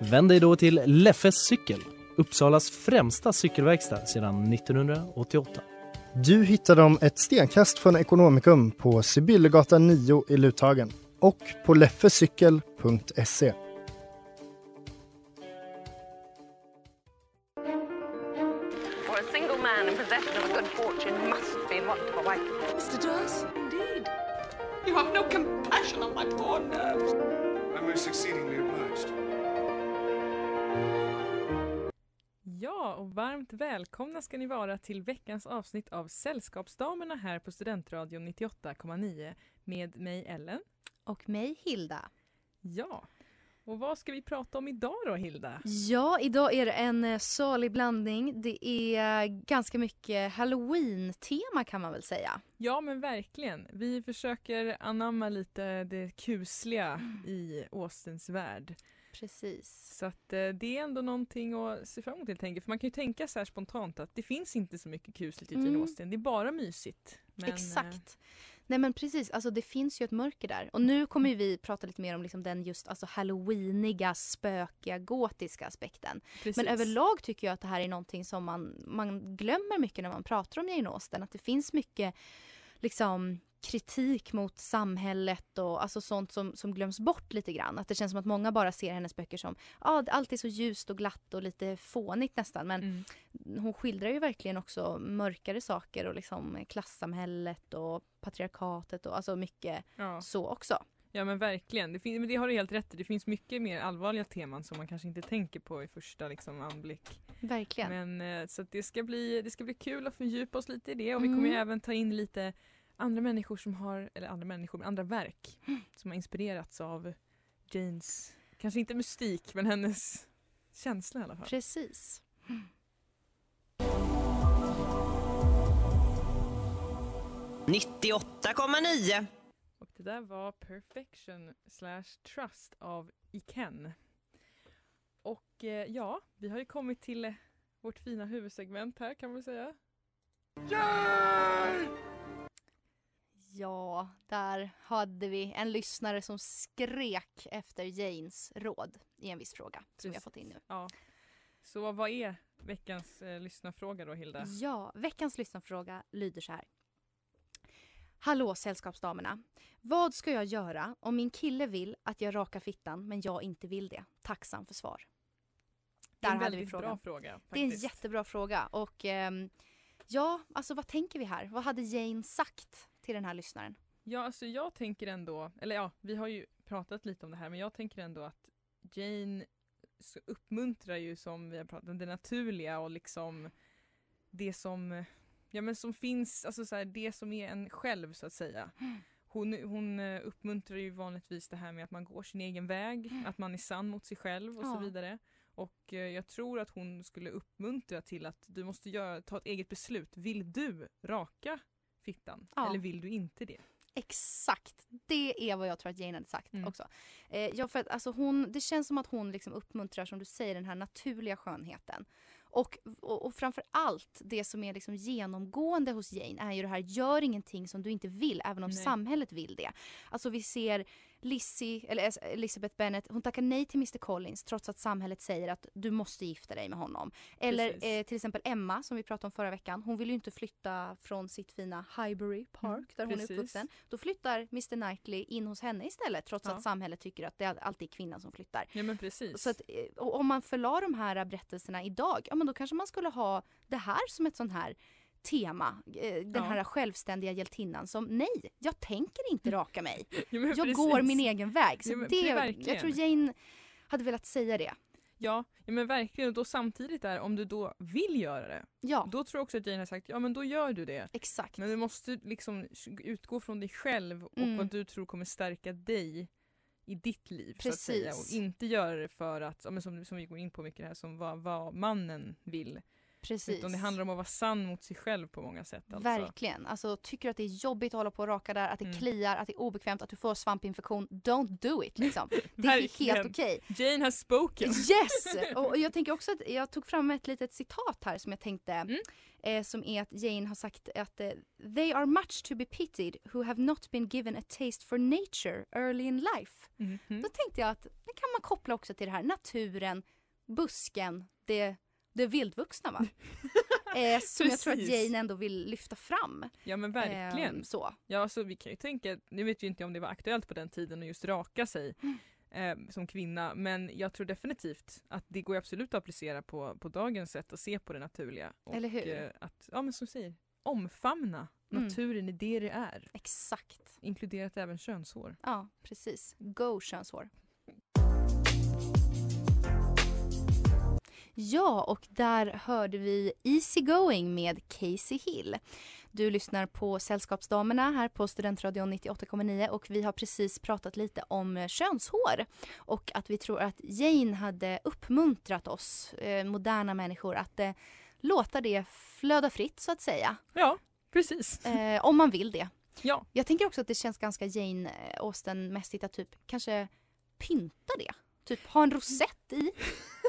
Vänd dig då till Leffes cykel, Uppsalas främsta cykelverkstad sedan 1988. Du hittar dem ett stenkast från Ekonomikum på Sibyllegatan 9 i Luthagen och på leffecykel.se. You have no compassion on my poor nerves. I'm most exceedingly obliged. Varmt välkomna ska ni vara till veckans avsnitt av Sällskapsdamerna här på Studentradion 98,9 med mig Ellen. Och mig Hilda. Ja, och vad ska vi prata om idag då Hilda? Ja, idag är det en eh, salig blandning. Det är ganska mycket halloween-tema kan man väl säga. Ja men verkligen. Vi försöker anamma lite det kusliga i Austens värld. Precis. Så att eh, det är ändå någonting att se fram emot helt enkelt. För man kan ju tänka så här spontant att det finns inte så mycket kusligt i Jane Mm. Austen. Det är bara mysigt. Men, eh, Exakt. Nej men precis, alltså det finns ju ett mörker där. Och nu kommer ju vi prata lite mer om liksom den just alltså halloweeniga, spökiga, gotiska aspekten. precis. Men överlag tycker jag att det här är någonting som man, man glömmer mycket när man pratar om Jane Austen. Att det finns mycket liksom kritik mot samhället och alltså sånt som, som glöms bort lite grann. Att det känns som att många bara ser hennes böcker som ja, allt är så ljust och glatt och lite fånigt nästan. Men Mm. hon skildrar ju verkligen också mörkare saker och liksom klassamhället och patriarkatet och alltså mycket Ja. så också. Ja men verkligen, det, fin- men det har du helt rätt i. Det finns mycket mer allvarliga teman som man kanske inte tänker på i första liksom, anblick. Verkligen. Men, eh, så det, ska bli, det ska bli kul att fördjupa oss lite i det och vi kommer ju Mm. även ta in lite andra människor som har, eller andra människor, men andra verk Mm. som har inspirerats av Janes, kanske inte mystik men hennes känsla i alla fall. Precis. 98,9. Och det där var Perfection slash Trust av Iken. Och eh, ja, vi har ju kommit till eh, vårt fina huvudsegment här kan man säga. Ja, där hade vi en lyssnare som skrek efter Janes råd i en viss fråga som vi har fått in nu. Ja. Så vad är veckans eh, lyssnarfråga då Hilda? Ja, veckans lyssnarfråga lyder så här. Hallå sällskapsdamerna. Vad ska jag göra om min kille vill att jag rakar fittan men jag inte vill det? Tacksam för svar. Det är Där en väldigt bra fråga. Det är en faktiskt. jättebra fråga och ehm, ja, alltså vad tänker vi här? Vad hade Jane sagt till den här lyssnaren? Ja, alltså jag tänker ändå, eller ja, vi har ju pratat lite om det här men jag tänker ändå att Jane så uppmuntrar ju som vi har pratat om det naturliga och liksom det som, ja men som finns, alltså så här, det som är en själv så att säga. Hon, hon eh, uppmuntrar ju vanligtvis det här med att man går sin egen väg, att man är sann mot sig själv och så Ja. vidare. Och eh, jag tror att hon skulle uppmuntra till att du måste göra, ta ett eget beslut. Vill du raka fittan? Ja. Eller vill du inte det? Exakt, det är vad jag tror att Jane hade sagt Mm. också. Eh, ja, för att, alltså, hon, det känns som att hon liksom uppmuntrar, som du säger, den här naturliga skönheten. Och, och, och framför allt, det som är liksom genomgående hos Jane är ju det här, gör ingenting som du inte vill, även om Nej. samhället vill det. Alltså vi ser Lizzie, eller Elizabeth Bennet, hon tackar nej till Mr Collins trots att samhället säger att du måste gifta dig med honom. Eller eh, till exempel Emma som vi pratade om förra veckan. Hon vill ju inte flytta från sitt fina Highbury Park där hon precis. är uppvuxen. Då flyttar Mr Knightley in hos henne istället trots Ja. att samhället tycker att det alltid är kvinnan som flyttar. Ja men precis. Så att, eh, om man förlar de här berättelserna idag, ja men då kanske man skulle ha det här som ett sånt här tema. Eh, den Ja. här självständiga hjältinnan som nej, jag tänker inte raka mig. Men Jag precis. går min egen väg. Så men det, jag tror Jane hade velat säga det. Ja, ja men verkligen. Och då samtidigt där, om du då vill göra det, Ja, då tror jag också att Jane har sagt ja men då gör du det. exakt. Men du måste liksom utgå från dig själv och Mm. vad du tror kommer stärka dig i ditt liv så att säga och Precis. inte göra det för att, ja, men som, som vi går in på mycket här, som vad, vad mannen vill. Precis. Utan det handlar om att vara sann mot sig själv på många sätt. Alltså. Verkligen. Alltså, tycker du att det är jobbigt att hålla på och raka där, att det Mm. kliar, att det är obekvämt, att du får svampinfektion, don't do it liksom. Det är helt okej. Jane has spoken. Yes! Och jag tänker också att jag tog fram ett litet citat här som jag tänkte Mm. eh, som är att Jane har sagt att eh, They are much to be pitied who have not been given a taste for nature early in life. Mhm. Då tänkte jag att det kan man koppla också till det här naturen, busken, det, det vildvuxna va? eh, som jag tror att. Jane ändå vill lyfta fram. Ja men verkligen. Ehm, så. Ja, alltså, vi kan ju tänka, nu vet vi inte om det var aktuellt på den tiden att just raka sig Mm. eh, som kvinna men jag tror definitivt att det går absolut att applicera på, på dagens sätt att se på det naturliga. Och, Eller hur? Eh, att, ja men som du säger, omfamna Mm. naturen i det det är. Exakt. Inkluderat även könshår. Ja, precis. Go könshår. Ja, och där hörde vi Easy Going med Casey Hill. Du lyssnar på Sällskapsdamerna här på Studentradion 98,9 och vi har precis pratat lite om eh, könshår och att vi tror att Jane hade uppmuntrat oss eh, moderna människor att eh, låta det flöda fritt så att säga. Ja, precis. Eh, om man vill det. Ja. Jag tänker också att det känns ganska Jane Austen-mässigt att typ kanske pynta det. Typ ha en rosett i.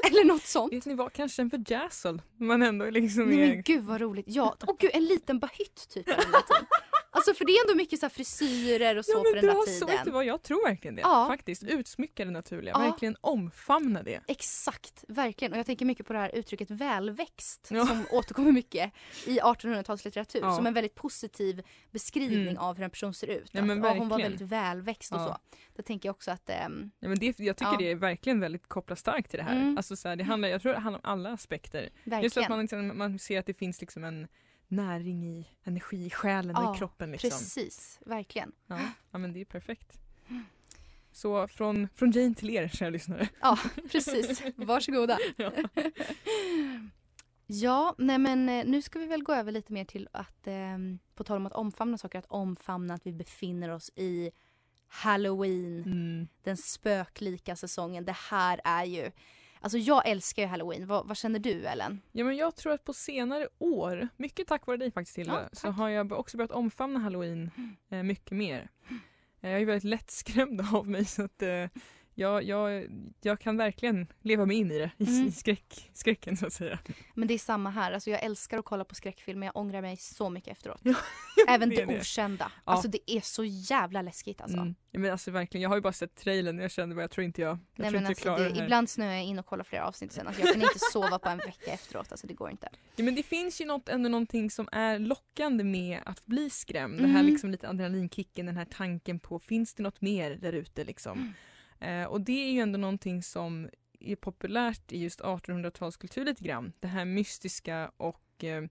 Eller något sånt. Vet ni vad, kanske en vajazzle. Man ändå liksom Nej är... men gud vad roligt. Ja, och gud en liten bahytt typ. tiden. Alltså för det är ändå mycket så frisyrer och så Ja på den där har så, tiden. vad, jag tror verkligen det. Ja. Faktiskt, utsmycka det naturliga. Ja. Verkligen omfamna det. Exakt, verkligen. Och jag tänker mycket på det här uttrycket välväxt Ja. som återkommer mycket i 1800-talslitteratur Ja. som en väldigt positiv beskrivning Mm. av hur en person ser ut. Ja, att, men ja, hon var väldigt välväxt och så. Då tänker jag också att ehm, Ja, men det, jag tycker det är verkligen väldigt kopplat starkt till det här. Mm. Alltså, så här det handlar, jag tror det handlar om alla aspekter. verkligen. Just att man, liksom, man ser att det finns liksom en näring i energi i själen och Ja, i kroppen. Liksom. Precis, verkligen. Ja. ja men det är perfekt. Så från, från Jane till er kära lyssnare. Ja, precis. Varsågoda. Ja. Ja, nej men eh, nu ska vi väl gå över lite mer till att, eh, på tal om att omfamna saker, att omfamna att vi befinner oss i Halloween, Mm. den spöklika säsongen. Det här är ju, alltså jag älskar ju Halloween. Vad, vad känner du Ellen? Ja men jag tror att på senare år, mycket tack vare dig faktiskt Hilda, Ja, så har jag också börjat omfamna halloween eh, mycket mer. Eh, jag är väldigt lättskrämd av mig så att eh, jag, jag, jag kan verkligen leva mig in i det, i, Mm. skräck, skräcken så att säga. Men det är samma här, alltså jag älskar att kolla på skräckfilm men jag ångrar mig så mycket efteråt. Ja, Även det det, okända. Ja. Alltså det är så jävla läskigt alltså. Mm. Ja, men alltså verkligen, jag har ju bara sett trailern och jag kände bara jag tror inte jag, jag, Nej, men alltså, det, det ibland snöar jag in och kollar flera avsnitt sen. Alltså, jag kan inte sova på en vecka efteråt. Alltså, det går inte. Ja, men det finns ju något, ändå någonting som är lockande med att bli skrämd. Det här Mm. liksom lite adrenalinkicken, den här tanken på finns det något mer där ute liksom. Eh, och det är ju ändå någonting som är populärt i just 1800-talskultur lite grann. Det här mystiska och eh,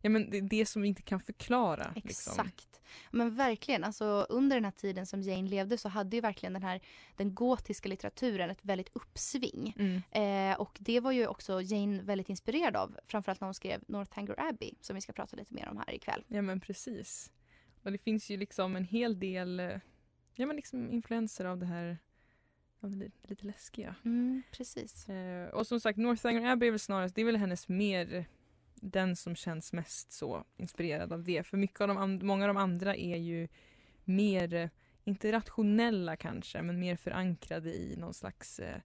ja, men det, det som vi inte kan förklara. Liksom. Exakt. Men verkligen, alltså, under den här tiden som Jane levde så hade ju verkligen den här den gotiska litteraturen ett väldigt uppsving. Mm. Eh, och det var ju också Jane väldigt inspirerad av. Framförallt när hon skrev Northanger Abbey som vi ska prata lite mer om här ikväll. Ja men precis. Och det finns ju liksom en hel del eh, ja, men liksom influenser av det här av det lite, läskiga. Mm, precis. Eh, och som sagt, Northanger Abbey är väl snarast, det är väl hennes mer den som känns mest så inspirerad av det. För mycket av de, många av de andra är ju mer, eh, inte rationella kanske, men mer förankrade i någon slags, eh,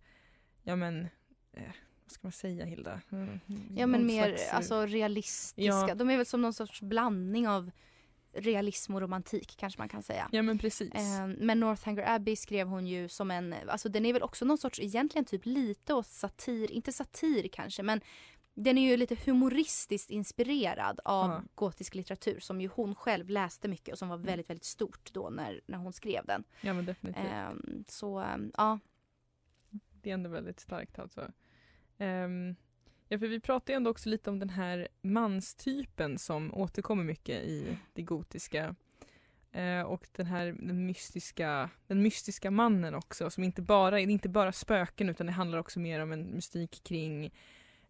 ja men, eh, vad ska man säga Hilda? Mm, Ja men mer slags, eh, alltså, realistiska. Ja. De är väl som någon sorts blandning av realism och romantik kanske man kan säga. Ja men precis. Eh, Men Northanger Abbey skrev hon ju som en, alltså den är väl också någon sorts egentligen typ lite åt satir, inte satir kanske men den är ju lite humoristiskt inspirerad av Ja. gotisk litteratur som ju hon själv läste mycket och som var Mm. väldigt väldigt stort då när, när hon skrev den. ja men definitivt. Ehm, så ehm, ja, Det är ändå väldigt starkt alltså. Ehm, ja, för vi pratar ju ändå också lite om den här manstypen som återkommer mycket i det gotiska. Eh, och den här den mystiska, den mystiska mannen också som inte bara är inte bara spöken utan det handlar också mer om en mystik kring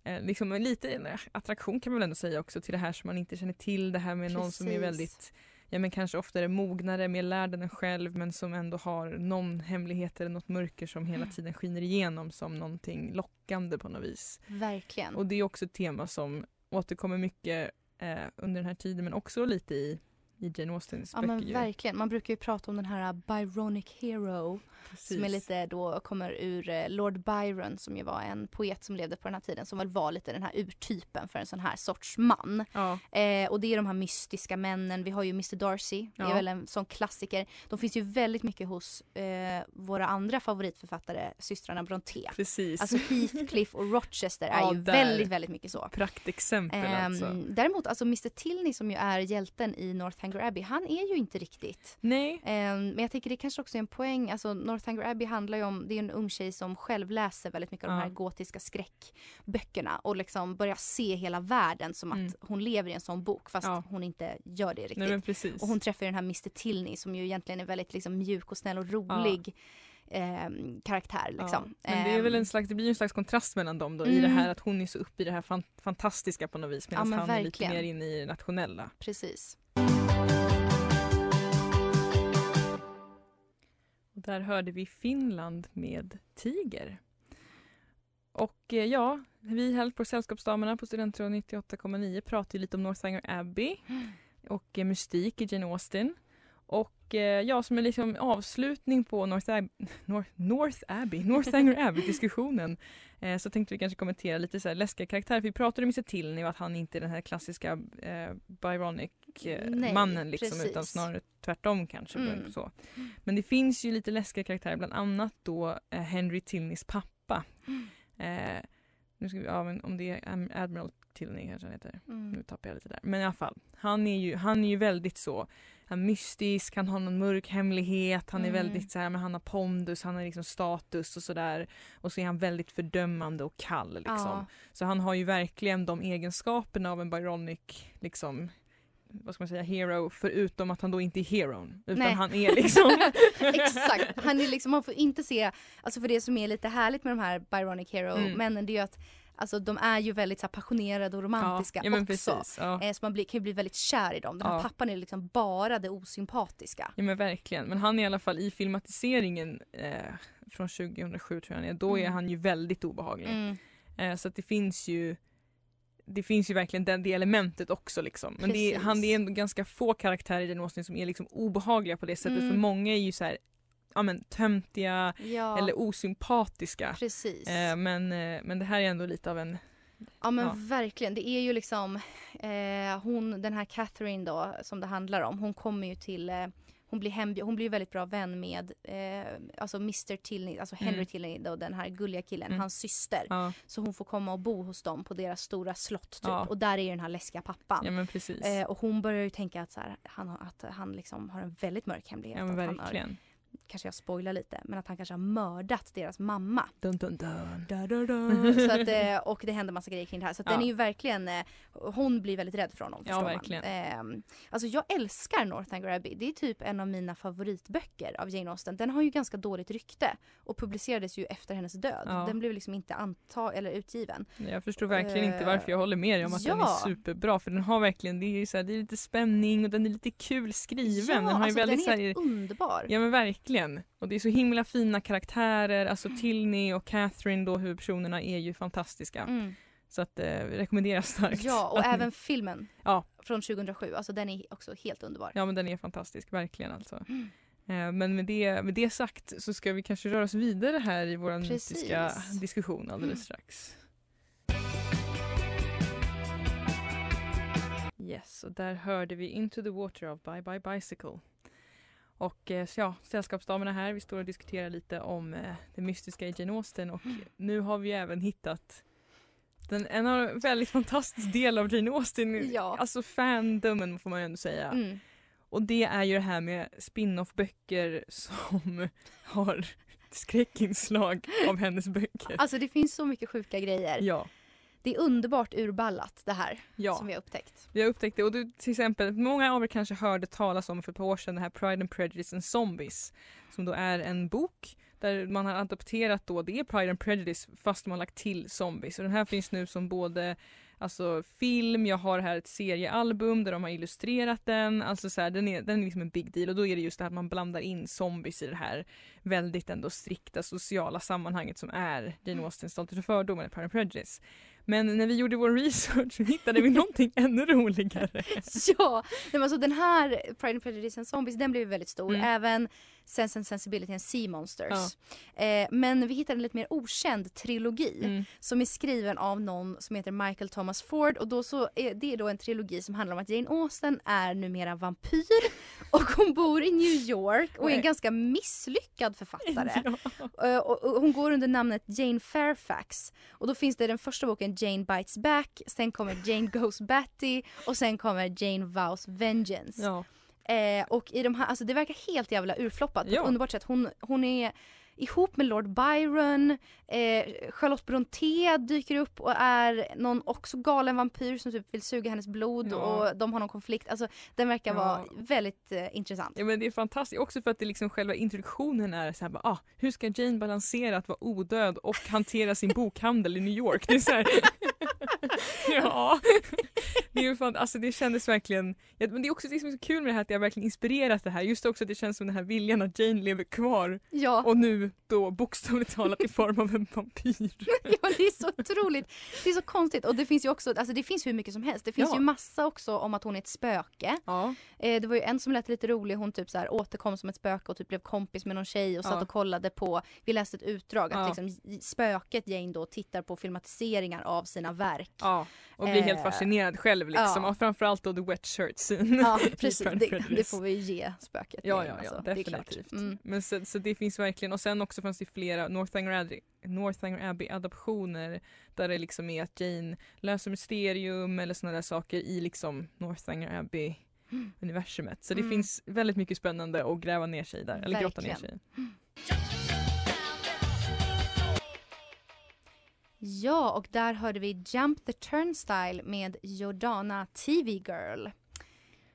eh, liksom lite attraktion kan man väl ändå säga också till det här som man inte känner till. Det här med någon som är Precis. väldigt ja men kanske oftare mognare, mer lärd än en själv men som ändå har någon hemlighet eller något mörker som hela Mm. tiden skiner igenom som någonting lockande på något vis. Verkligen. Och det är också ett tema som återkommer mycket eh, under den här tiden men också lite i, i Jane Austens Ja böcker. men verkligen. Man brukar ju prata om den här Byronic Hero som är Precis. lite då kommer ur eh, Lord Byron som ju var en poet som levde på den här tiden som väl var lite den här urtypen för en sån här sorts man. Ja, Eh, och det är de här mystiska männen. Vi har ju Mr Darcy, det är Ja. väl en sån klassiker. De finns ju väldigt mycket hos eh, våra andra favoritförfattare, systrarna Brontë. precis. Alltså Heathcliff och Rochester är Ja, ju där. väldigt, väldigt mycket så. Praktexempel Ehm, alltså. Däremot, alltså Mr Tilney som ju är hjälten i Northanger Abbey, han är ju inte riktigt. Nej, Ehm, men jag tycker det kanske också är en poäng. Alltså Northanger Abbey handlar ju om, det är en ung tjej som själv läser väldigt mycket av de Ja. här gotiska skräckböckerna och liksom börjar se hela världen som Mm. att hon lever i en sån bok fast Ja. hon inte gör det riktigt. nej. Och hon träffar ju den här Mr Tilney som ju egentligen är väldigt liksom, mjuk och snäll och rolig ehm, karaktär. Liksom. Ja, men det är väl Ehm, en slags, det blir en slags kontrast mellan dem då i det Mm. här att hon är så uppe i det här fan, fantastiska på något vis medan men han är lite verkligen. mer inne i det nationella. Precis. Där hörde vi Finland med Tiger. Och eh, ja, vi här på Sällskapsdamerna på Studentradion 98,9 pratar ju lite om Northanger Abbey och eh, mystik i Jane Austen. Och eh, ja, som en liksom avslutning på North, Ab- North, North Abbey, Northanger Abbey-diskussionen eh, så tänkte vi kanske kommentera lite så här läskiga karaktärer. För vi pratade Mr Tilney att han inte är den här klassiska eh, Byronic eh, liksom, precis. utan snarare tvärtom kanske. Mm. Så. Men det finns ju lite läskiga karaktärer, bland annat då eh, Henry Tilneys pappa. Mm. Eh, nu ska vi, ja, men om det är Admiral Tilney kanske han heter. Nu Mm. tappar jag lite där. Men i alla fall, han är ju, han är ju väldigt så han är mystisk, han har någon mörk hemlighet, han är Mm. väldigt så här, men han har pondus, han har liksom status och sådär. Och så är han väldigt fördömande och kall liksom. Ja. Så han har ju verkligen de egenskaperna av en Byronic liksom vad ska man säga, hero förutom att han då inte är heron utan Nej. han är liksom Exakt, han är liksom, man får inte se, alltså för det som är lite härligt med de här Byronic Hero-männen det är ju att Alltså de är ju väldigt så här, passionerade och romantiska ja, ja, också. precis. Ja. Eh, så man blir, kan ju bli väldigt kär i dem. Den här pappan är liksom bara det osympatiska. Ja men verkligen, men han är i alla fall i filmatiseringen eh, från 2007 tror jag är, då är Mm. han ju väldigt obehaglig. Mm. Eh, så att det finns ju det finns ju verkligen det, det elementet också liksom. Men det är, han, det är ganska få karaktärer i den Austen som är liksom obehagliga på det sättet Mm. för många är ju så här, ja men töntiga Ja, eller osympatiska. precis. Eh, men, eh, men det här är ändå lite av en, Ja men Ja. verkligen. Det är ju liksom eh, hon, den här Catherine då som det handlar om. Hon kommer ju till eh, hon blir, hembjud, hon blir väldigt bra vän med eh, alltså Mr Tilney, alltså Henry Mm. Tilney då, den här gulliga killen, Mm. hans syster. ja, Så hon får komma och bo hos dem på deras stora slott typ. Ja. Och där är ju den här läskiga pappan. ja men precis. Eh, och hon börjar ju tänka att, så här, han, att han liksom har en väldigt mörk hemlighet. ja men verkligen. Kanske jag spoilar lite, men att han kanske har mördat deras mamma. Dun, dun, dun. så att, eh, och det händer massa grejer kring det här. Så Ja. den är ju verkligen, eh, hon blir väldigt rädd för honom. Ja, verkligen. Man. Eh, alltså jag älskar Northanger Abbey. Det är typ en av mina favoritböcker av Jane Austen. Den har ju ganska dåligt rykte och publicerades ju efter hennes död. Ja. Den blev liksom inte anta eller utgiven. Jag förstår verkligen inte Eh, varför jag håller med dig om att den ja. är superbra för den har verkligen, det är, ju så här, det är lite spänning och den är lite kul skriven. den har ju alltså, väldigt den så är här, helt underbar. Ja men verkligen. Och det är så himla fina karaktärer, alltså Tilney och Catherine då huvudpersonerna är ju fantastiska. Mm. Så att eh, rekommenderas starkt. Ja, och Att ni- även filmen Ja. från 2007. Alltså den är också helt underbar. Ja men den är fantastisk, verkligen alltså. Mm. Eh, Men med det, med det sagt så ska vi kanske röra oss vidare här i vår mytiska diskussion alldeles Mm. strax. Yes, och där hörde vi Into the Water of Bye Bye Bicycle. Och eh, så ja, sällskapsdamerna här, vi står och diskuterar lite om eh, det mystiska i Jane Austen och nu har vi även hittat den, en av- väldigt fantastisk del av Jane Austen, Ja. alltså fandomen får man ju ändå säga. Mm. Och det är ju det här med spin-off-böcker som har skräckinslag av hennes böcker. Alltså det finns så mycket sjuka grejer. Ja, Det är underbart urballat det här ja. som vi har upptäckt. Vi har upptäckt det och du, till exempel, många av er kanske hörde talas om för ett par år sedan det här Pride and Prejudice and Zombies som då är en bok där man har adapterat då, det är Pride and Prejudice fast man har lagt till zombies och den här finns nu som både alltså film, jag har här ett seriealbum där de har illustrerat den. Alltså så här, den, är, den är liksom en big deal och då är det just det här att man blandar in zombies i det här väldigt ändå strikta sociala sammanhanget som är Jane Austens Stolthet och fördom eller Pride and Prejudice. Men när vi gjorde vår research hittade vi någonting ännu roligare. ja, men alltså den här Pride and Prejudice and Zombies den blev väldigt stor. Mm. Även Sense and Sensibility and Sea Monsters. Eh, men vi hittade en lite mer okänd trilogi Mm. som är skriven av någon som heter Michael Thomas Ford och då så är det är då en trilogi som handlar om att Jane Austen är numera vampyr och hon bor i New York och är en ganska misslyckad författare. Ja. Eh, och, och hon går under namnet Jane Fairfax. Och då finns det den första boken Jane Bites Back, sen kommer Jane Goes Batty och sen kommer Jane Vows Vengeance. Ja. Eh, och i de här, alltså det verkar helt jävla urfloppat på ett underbart sätt. Hon, hon är ihop med Lord Byron, eh, Charlotte Brontë dyker upp och är någon också galen vampyr som typ vill suga hennes blod Ja. och de har någon konflikt. Alltså den verkar Ja. vara väldigt eh, intressant. Ja men det är fantastiskt också för att det liksom själva introduktionen är så här, bara, ah, hur ska Jane balansera att vara odöd och hantera sin bokhandel i New York? Det är så här, ja. Det, är ju fan, alltså det kändes verkligen, ja, men det är också det som är så kul med det här att har verkligen inspirerat det här. Just också att det känns som den här viljan att Jane lever kvar Ja. och nu då bokstavligt talat i form av en vampyr. ja, det är så otroligt. Det är så konstigt och det finns ju också, alltså det finns hur mycket som helst. Det finns Ja. ju massa också om att hon är ett spöke. Ja. Eh, det var ju en som lät lite rolig, hon typ så här återkom som ett spöke och typ blev kompis med någon tjej och satt Ja. och kollade på, vi läste ett utdrag, att liksom spöket Jane då tittar på filmatiseringar av sina verk. Ja, och helt Eh, fascinerad själv liksom. ja. Och framförallt då the wet shirt scene. Ja precis, det, det får vi ge spöket. Ja, ja, ja, alltså. Definitivt. Mm. Men så, så det finns verkligen, och sen också fanns det flera Northanger Abbey, Northanger Abbey adaptioner där det liksom är att Jane löser mysterium eller sådana där saker i liksom Northanger Abbey Mm. universumet. Så det Mm. finns väldigt mycket spännande att gräva ner sig där, eller grotta ner sig i. Ja, och där hörde vi Jump the Turnstile med Jordana TV Girl.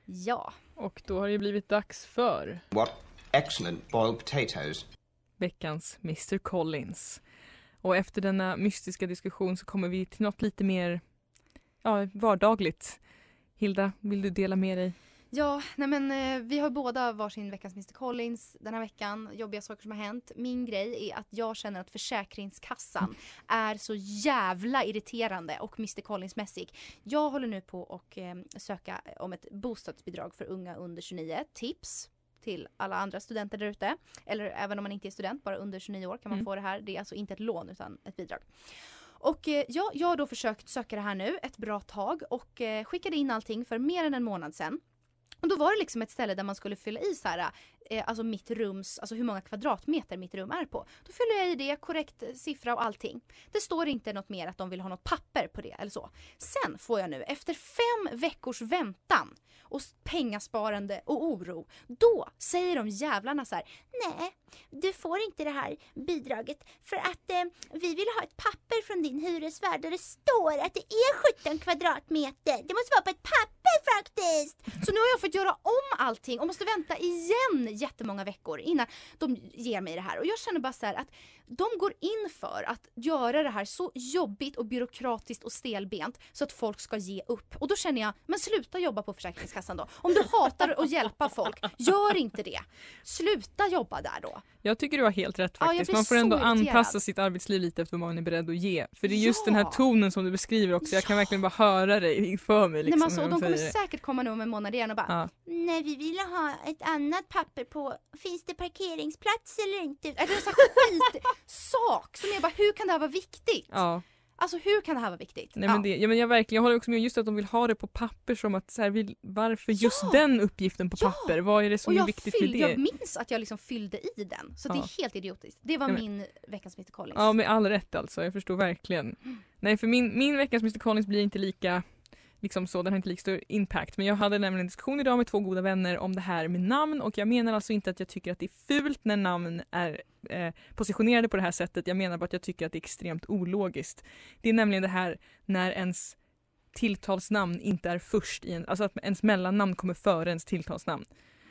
Ja, Och då har det blivit dags för What excellent boiled potatoes. veckans Mr Collins. Och efter denna mystiska diskussion så kommer vi till något lite mer ja, vardagligt. Hilda, vill du dela med dig? Ja, nej men eh, vi har båda varsin veckans Mr Collins den här veckan. Jobbiga saker som har hänt. Min grej är att jag känner att Försäkringskassan är så jävla irriterande och Mr Collins-mässig. Jag håller nu på att eh, söka om ett bostadsbidrag för unga under 29. Tips till alla andra studenter där ute. Eller även om man inte är student, bara under 29 år kan man Mm. få det här. Det är alltså inte ett lån utan ett bidrag. Och eh, ja, jag har då försökt söka det här nu ett bra tag och eh, skickade in allting för mer än en månad sedan. Och då var det liksom ett ställe där man skulle fylla i så här, eh, alltså mitt rums, alltså hur många kvadratmeter mitt rum är på. Då fyller jag i det, korrekt eh, siffra och allting. Det står inte något mer att de vill ha något papper på det eller så. Sen får jag nu efter fem veckors väntan och pengasparande och oro, då säger de jävlarna så här, nej, du får inte det här bidraget för att eh, vi vill ha ett papper från din hyresvärd där det står att det är 17 kvadratmeter. Det måste vara på ett papper faktiskt. Så nu har jag fått göra om allting och måste vänta igen jättemånga veckor innan de ger mig det här. Och jag känner bara så här att de går in för att göra det här så jobbigt och byråkratiskt och stelbent så att folk ska ge upp. Och då känner jag, men sluta jobba på Försäkringskassan då. Om du hatar att hjälpa folk, gör inte det. Sluta jobba där då. Jag tycker du har helt rätt Ja, faktiskt. blir man får ändå irriterad. anpassa sitt arbetsliv lite efter vad man är beredd att ge. För det är just den här Ja. tonen som du beskriver också. Jag kan verkligen bara höra dig för mig. Liksom, Nej, men alltså, hur och de de kommer säkert komma nu om en månad igen och bara Ja. Nej vi vill ha ett annat papper på, finns det parkeringsplats eller inte? Är det en sån här skitsak som jag bara, hur kan det här vara viktigt? Ja. Alltså hur kan det här vara viktigt? Nej, men det, ja, men jag, verkligen, jag håller också med just att de vill ha det på papper som att så här, vill, varför just den uppgiften på Ja. papper? Vad är det som och är jag, viktigt fyllde, med det? jag minns att jag liksom fyllde i den. Så det Ja. är helt idiotiskt. Det var Ja, men- min veckans Mr Collins. Ja med all rätt alltså, jag förstår verkligen. Nej för min, min veckans Mr Collins blir inte lika liksom så, den har inte lika stor impact. Men jag hade nämligen en diskussion idag med två goda vänner om det här med namn och jag menar alltså inte att jag tycker att det är fult när namn är eh, positionerade på det här sättet. Jag menar bara att jag tycker att det är extremt ologiskt. Det är nämligen det här när ens tilltalsnamn inte är först i en, alltså att ens mellannamn kommer före ens tilltalsnamn.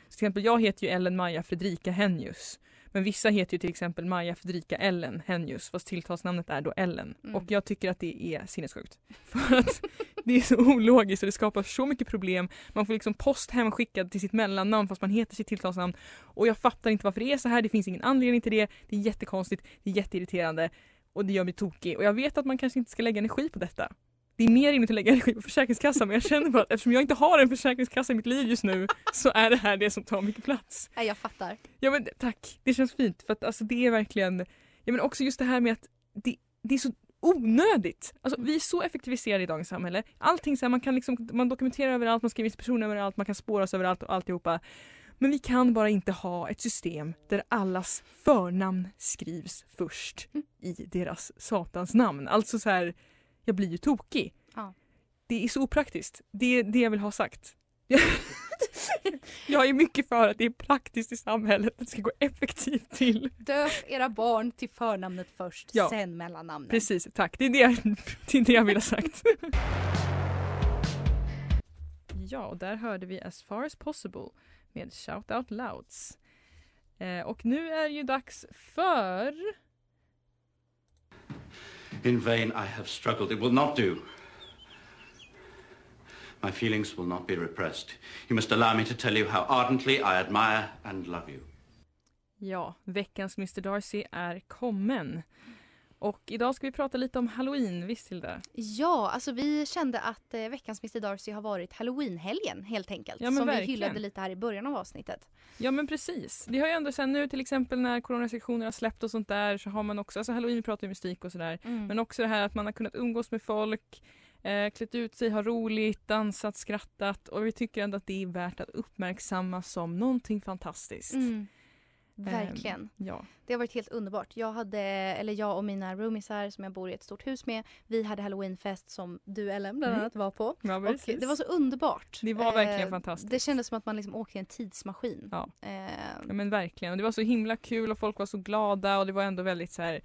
Så till exempel jag heter ju Ellen Maja Fredrika Henjus. Men vissa heter ju till exempel Maja Fredrika Ellen Henjus fast tilltalsnamnet är då Ellen. Mm. Och jag tycker att det är sinnessjukt. För att Det är så ologiskt och det skapar så mycket problem. Man får liksom post hemskickad till sitt mellannamn fast man heter sitt tilltalsnamn. Och jag fattar inte varför det är så här. Det finns ingen anledning till det. Det är jättekonstigt. Det är jätteirriterande. Och det gör mig tokig. Och jag vet att man kanske inte ska lägga energi på detta. Det är mer rimligt att lägga energi på Försäkringskassan men jag känner bara att eftersom jag inte har en försäkringskassa i mitt liv just nu så är det här det som tar mycket plats. Nej, jag fattar. Ja men tack, det känns fint för att alltså det är verkligen, ja men också just det här med att det, det är så onödigt. Alltså vi är så effektiviserade i dagens samhälle. Allting så här, man kan liksom, man dokumenterar överallt, man skriver inspektioner överallt, man kan spåras överallt och alltihopa. Men vi kan bara inte ha ett system där allas förnamn skrivs först i deras satans namn. Alltså så här, jag blir ju tokig. Ja. Det är så opraktiskt. Det är det jag vill ha sagt. jag är mycket för att det är praktiskt i samhället, att det ska gå effektivt till. Döp era barn till förnamnet först, Ja. sen mellannamnet. Precis, tack. Det är det, det, är det jag vill ha sagt. ja, och där hörde vi As far as possible med Shout Out Louds. Eh, och nu är det ju dags för... In vain I have struggled. It will not do. My feelings will not be repressed. You must allow me to tell you how ardently I admire and love you. Ja, veckans Mr Darcy är kommen. Och idag ska vi prata lite om Halloween, visst Hilda? Ja, alltså vi kände att eh, veckans Mr Darcy har varit Halloween-helgen helt enkelt. Ja, som vi verkligen. hyllade lite här i början av avsnittet. Ja men precis. Det har ju ändå sen nu till exempel när coronarestriktioner har släppt och sånt där så har man också, alltså halloween vi pratar ju mystik och sådär. Mm. Men också det här att man har kunnat umgås med folk, eh, klätt ut sig, ha roligt, dansat, skrattat och vi tycker ändå att det är värt att uppmärksamma som någonting fantastiskt. Mm. Verkligen. Ehm, ja. Det har varit helt underbart. Jag hade, eller jag och mina roomisar som jag bor i ett stort hus med, vi hade halloweenfest som du Ellen bland Mm. annat var på. Ja, det var så underbart. Det var verkligen Eh, fantastiskt. Det kändes som att man liksom åkte i en tidsmaskin. Ja. Eh, Ja men verkligen. Och det var så himla kul och folk var så glada och det var ändå väldigt så här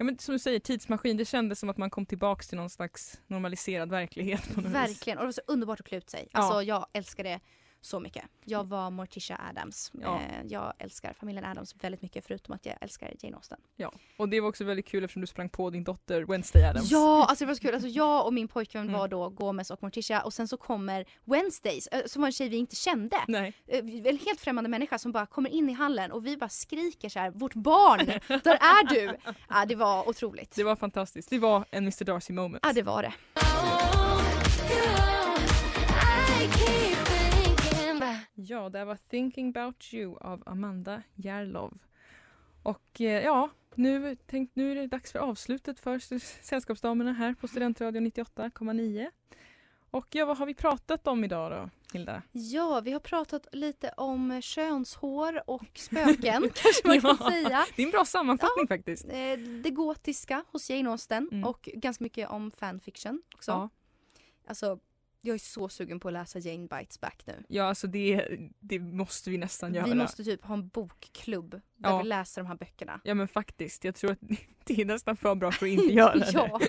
Ja men som du säger, tidsmaskin. Det kändes som att man kom tillbaks till någon slags normaliserad verklighet på något vis. Verkligen, och det var så underbart att klä ut sig. Ja. Alltså jag älskar det så mycket. Jag var Morticia Adams. Ja. Eh, jag älskar familjen Adams väldigt mycket förutom att jag älskar Jane Austen. Ja. Och det var också väldigt kul eftersom du sprang på din dotter Wednesday Adams. Ja, alltså det var så kul. Alltså jag och min pojkvän Mm. var då Gomez och Morticia och sen så kommer Wednesdays, eh, som var en tjej vi inte kände. Nej. Eh, En helt främmande människa som bara kommer in i hallen och vi bara skriker så här, vårt barn, där är du? Ja, det var otroligt. Det var fantastiskt. Det var en Mr Darcy moment. Ja, det var det. Ja, det var Thinking about you av Amanda Järlov. Och eh, ja, nu, tänk, nu är det dags för avslutet för Sällskapsdamerna här på Studentradion 98,9. Och ja, vad har vi pratat om idag då, Hilda? Ja, vi har pratat lite om könshår och spöken kanske man kan Ja, säga. Det är en bra sammanfattning faktiskt. Eh, Det gotiska hos Jane Austen Mm. och ganska mycket om fanfiction också. Ja. Alltså, jag är så sugen på att läsa Jane Bites Back nu. Ja, alltså det, det måste vi nästan göra. Vi måste typ ha en bokklubb där Ja. vi läser de här böckerna. Ja men faktiskt, jag tror att det är nästan för bra för att inte göra det. Ja.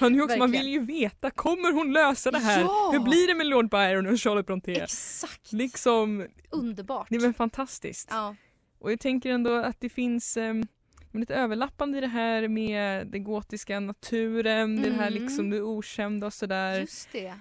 Nu också, man vill ju veta, kommer hon lösa det här? Ja. Hur blir det med Lord Byron och Charlotte Brontë? Exakt! Liksom, Underbart. det är fantastiskt. Ja. Och jag tänker ändå att det finns um, lite överlappande i det här med den gotiska naturen, det här Mm. liksom det okända och sådär. Just det.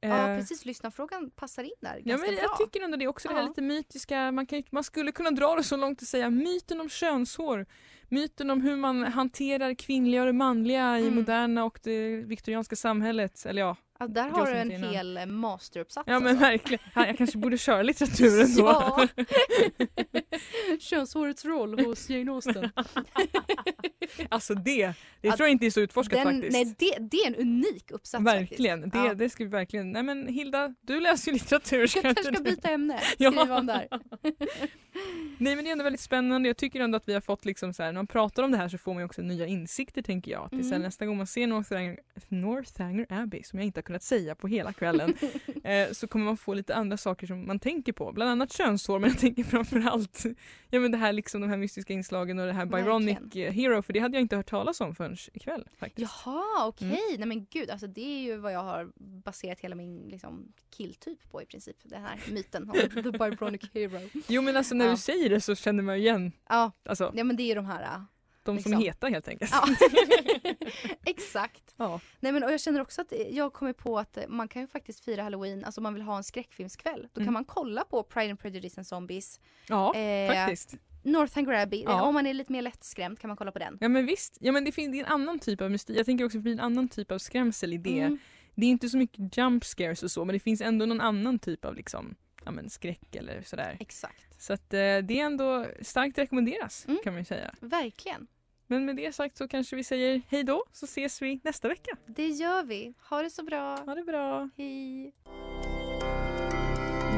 Ja Eh, precis, lyssnarfrågan passar in där Ja, ganska men bra. jag tycker ändå det är också det här Ja. lite mytiska, man, kan, man skulle kunna dra det så långt att säga myten om könshår. Myten om hur man hanterar kvinnliga och det manliga i Mm. moderna och det viktorianska samhället. Eller ja, Ja, där har du en innan. hel eh, masteruppsats Ja men alltså. verkligen. Ja, Jag kanske borde köra litteraturen då. Ja. Könshårets roll hos Jane Austen. alltså det, det Att tror jag inte är så utforskat Den, faktiskt. nej, det, det är en unik uppsats verkligen, faktiskt. det, Ja. det ska vi verkligen. Nej men Hilda, du läser ju litteratur. Jag kanske ska byta ämne, Ja. skriva om där. Nej men det är ändå väldigt spännande. Jag tycker ändå att vi har fått liksom så här, när man pratar om det här så får man ju också nya insikter tänker jag. Att det är så här, Mm. nästa gång man ser Northanger, Northanger Abbey, som jag inte har kunnat säga på hela kvällen, eh, så kommer man få lite andra saker som man tänker på. Bland annat könshår men jag tänker framförallt ja, men det här liksom, de här mystiska inslagen och det här Byronic eh, Hero för det hade jag inte hört talas om förrän ikväll faktiskt. Jaha, okej. Mm. Nej men gud, alltså det är ju vad jag har baserat hela min liksom, killtyp på i princip. Den här myten om The Byronic Hero. Jo men alltså när Ja. du säger det så känner man ju igen Ja, alltså, ja men det är ju de här De som är heta helt enkelt. Ja. Exakt. Ja. Nej men och jag känner också att jag kommer på att man kan ju faktiskt fira halloween, alltså om man vill ha en skräckfilmskväll. Då Mm. kan man kolla på Pride and Prejudice and Zombies. Ja, Eh, faktiskt. Northern Grabby, Ja. om man är lite mer lättskrämd kan man kolla på den. Ja men visst, ja, men det finns det en annan typ av mystik. Jag tänker också att det blir en annan typ av skrämsel i det. Mm. Det är inte så mycket jump scares och så men det finns ändå någon annan typ av liksom, ja, men skräck eller sådär. Exakt. Så att eh, det är ändå starkt rekommenderas Mm. kan man ju säga. Verkligen. Men med det sagt så kanske vi säger hej då så ses vi nästa vecka. Det gör vi. Ha det så bra. Ha det bra. Hej.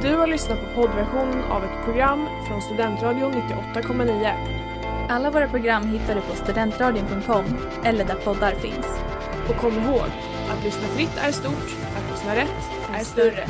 Du har lyssnat på poddversion av ett program från Studentradion 98,9. Alla våra program hittar du på studentradion.com eller där poddar finns. Och kom ihåg, att lyssna fritt är stort, att lyssna rätt är större.